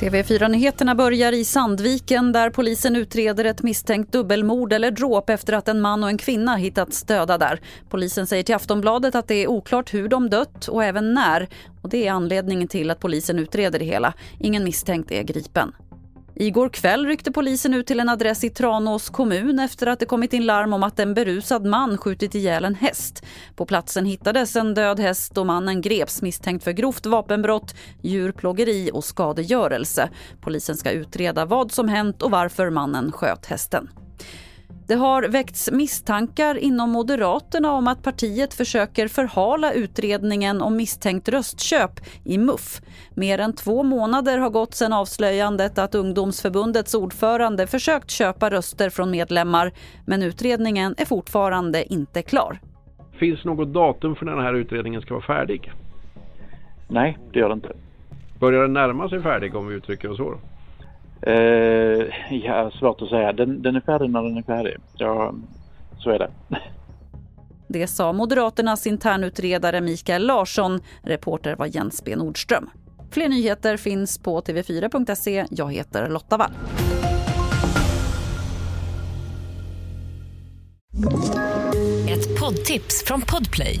TV4-nyheterna börjar i Sandviken där polisen utreder ett misstänkt dubbelmord eller dråp efter att en man och en kvinna hittats döda där. Polisen säger till Aftonbladet att det är oklart hur de dött och även när. Och Det är anledningen till att polisen utreder det hela. Ingen misstänkt är gripen. Igår kväll ryckte polisen ut till en adress i Tranås kommun efter att det kommit in larm om att en berusad man skjutit ihjäl en häst. På platsen hittades en död häst och mannen greps misstänkt för grovt vapenbrott, djurplågeri och skadegörelse. Polisen ska utreda vad som hänt och varför mannen sköt hästen. Det har väckts misstankar inom Moderaterna om att partiet försöker förhala utredningen om misstänkt röstköp i MUF. Mer än två månader har gått sedan avslöjandet att ungdomsförbundets ordförande försökt köpa röster från medlemmar men utredningen är fortfarande inte klar. Finns något datum för när den här utredningen ska vara färdig? Nej, det gör det inte. Börjar den närma sig färdig om vi uttrycker oss så? Eh, ja, svårt att säga. Den, den är färdig när den är färdig. Ja, så är det. Det sa Moderaternas internutredare Mikael Larsson. Reporter var Jens B Nordström. Fler nyheter finns på tv4.se. Jag heter Lotta Wall. Ett poddtips från Podplay.